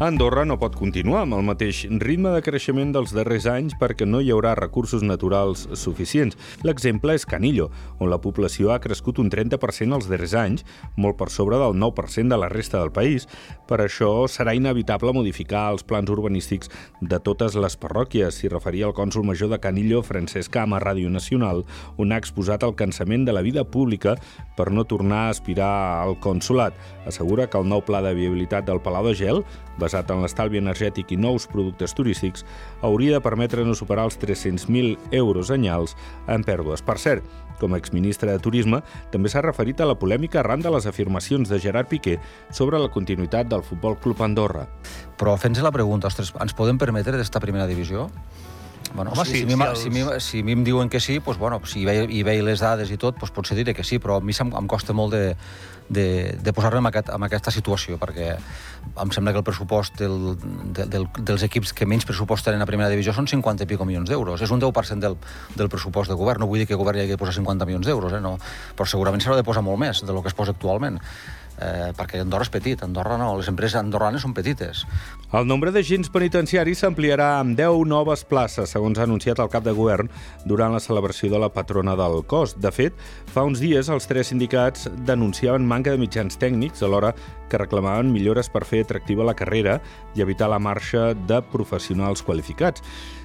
Andorra no pot continuar amb el mateix ritme de creixement dels darrers anys perquè no hi haurà recursos naturals suficients. L'exemple és Canillo, on la població ha crescut un 30% els darrers anys, molt per sobre del 9% de la resta del país. Per això serà inevitable modificar els plans urbanístics de totes les parròquies, s'hi referia el cònsul major de Canillo, Francesc Cama, Ràdio Nacional, on ha exposat el cansament de la vida pública per no tornar a aspirar al consulat. Assegura que el nou pla de viabilitat del Palau de Gel, basat en l'estalvi energètic i nous productes turístics, hauria de permetre no superar els 300.000 euros anyals en pèrdues. Per cert, com a exministre de Turisme, també s'ha referit a la polèmica arran de les afirmacions de Gerard Piqué sobre la continuïtat del Futbol Club Andorra. Però fent-se la pregunta, ostres, ens podem permetre d'esta primera divisió? Bueno, Home, si, si, si si, els- si, mi, si a mi em diuen que sí, doncs, bueno, si hi veig, hi veig les dades i tot, doncs potser diré que sí, però a mi se'm, em costa molt de, de, de posar-me en, aquest, en aquesta situació, perquè em sembla que el pressupost del, de, del, dels equips que menys pressupost tenen a primera divisió són 50 i pico milions d'euros. És un 10% del, del pressupost de govern. No vull dir que el govern hi hagi de posar 50 milions d'euros, eh? no. però segurament s'haurà de posar molt més del que es posa actualment. Eh, perquè Andorra és petit, Andorra no, les empreses andorranes són petites. El nombre d'agents penitenciaris s'ampliarà amb 10 noves places, segons ha anunciat el cap de govern durant la celebració de la patrona del cos. De fet, fa uns dies els tres sindicats denunciaven manca de mitjans tècnics alhora que reclamaven millores per fer atractiva la carrera i evitar la marxa de professionals qualificats.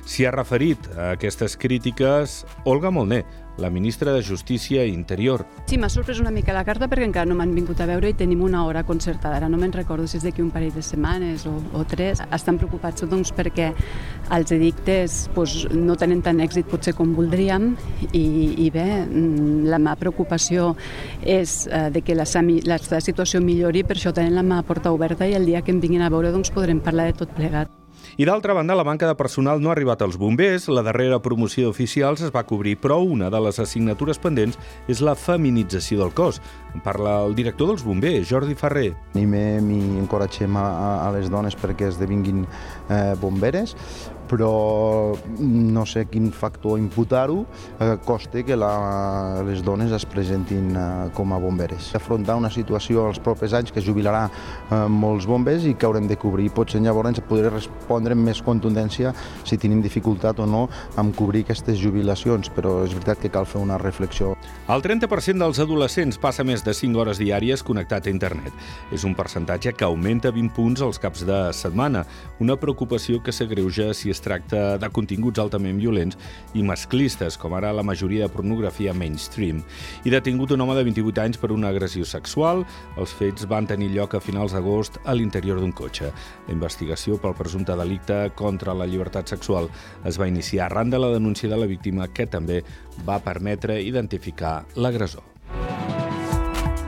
S'hi ha referit a aquestes crítiques Olga Molné, la ministra de Justícia i Interior. Sí, m'ha sorprès una mica la carta perquè encara no m'han vingut a veure i tenim una hora concertada. Ara no me'n recordo si és d'aquí un parell de setmanes o, o tres. Estan preocupats doncs, perquè els edictes doncs, no tenen tant èxit potser com voldríem i, i bé, mm, la meva preocupació és eh, de que la, la, la situació millori, per això tenen la meva porta oberta i el dia que em vinguin a veure doncs, podrem parlar de tot plegat. I d'altra banda, la manca de personal no ha arribat als bombers. La darrera promoció d'oficials es va cobrir, però una de les assignatures pendents és la feminització del cos. Parla el director dels bombers, Jordi Ferrer. Animem i encoratgem a, a, les dones perquè esdevinguin eh, bomberes, però no sé quin factor imputar-ho eh, costa que la, les dones es presentin eh, com a bomberes. Afrontar una situació als propers anys que jubilarà eh, molts bombers i que haurem de cobrir. Potser llavors podré respondre amb més contundència si tenim dificultat o no en cobrir aquestes jubilacions, però és veritat que cal fer una reflexió. El 30% dels adolescents passa més de 5 hores diàries connectat a internet. És un percentatge que augmenta 20 punts als caps de setmana, una preocupació que s'agreuja si es tracta de continguts altament violents i masclistes, com ara la majoria de pornografia mainstream. I detingut un home de 28 anys per una agressió sexual. Els fets van tenir lloc a finals d'agost a l'interior d'un cotxe. La investigació pel presumpte delicte contra la llibertat sexual es va iniciar arran de la denúncia de la víctima que també va permetre identificar l'agressor.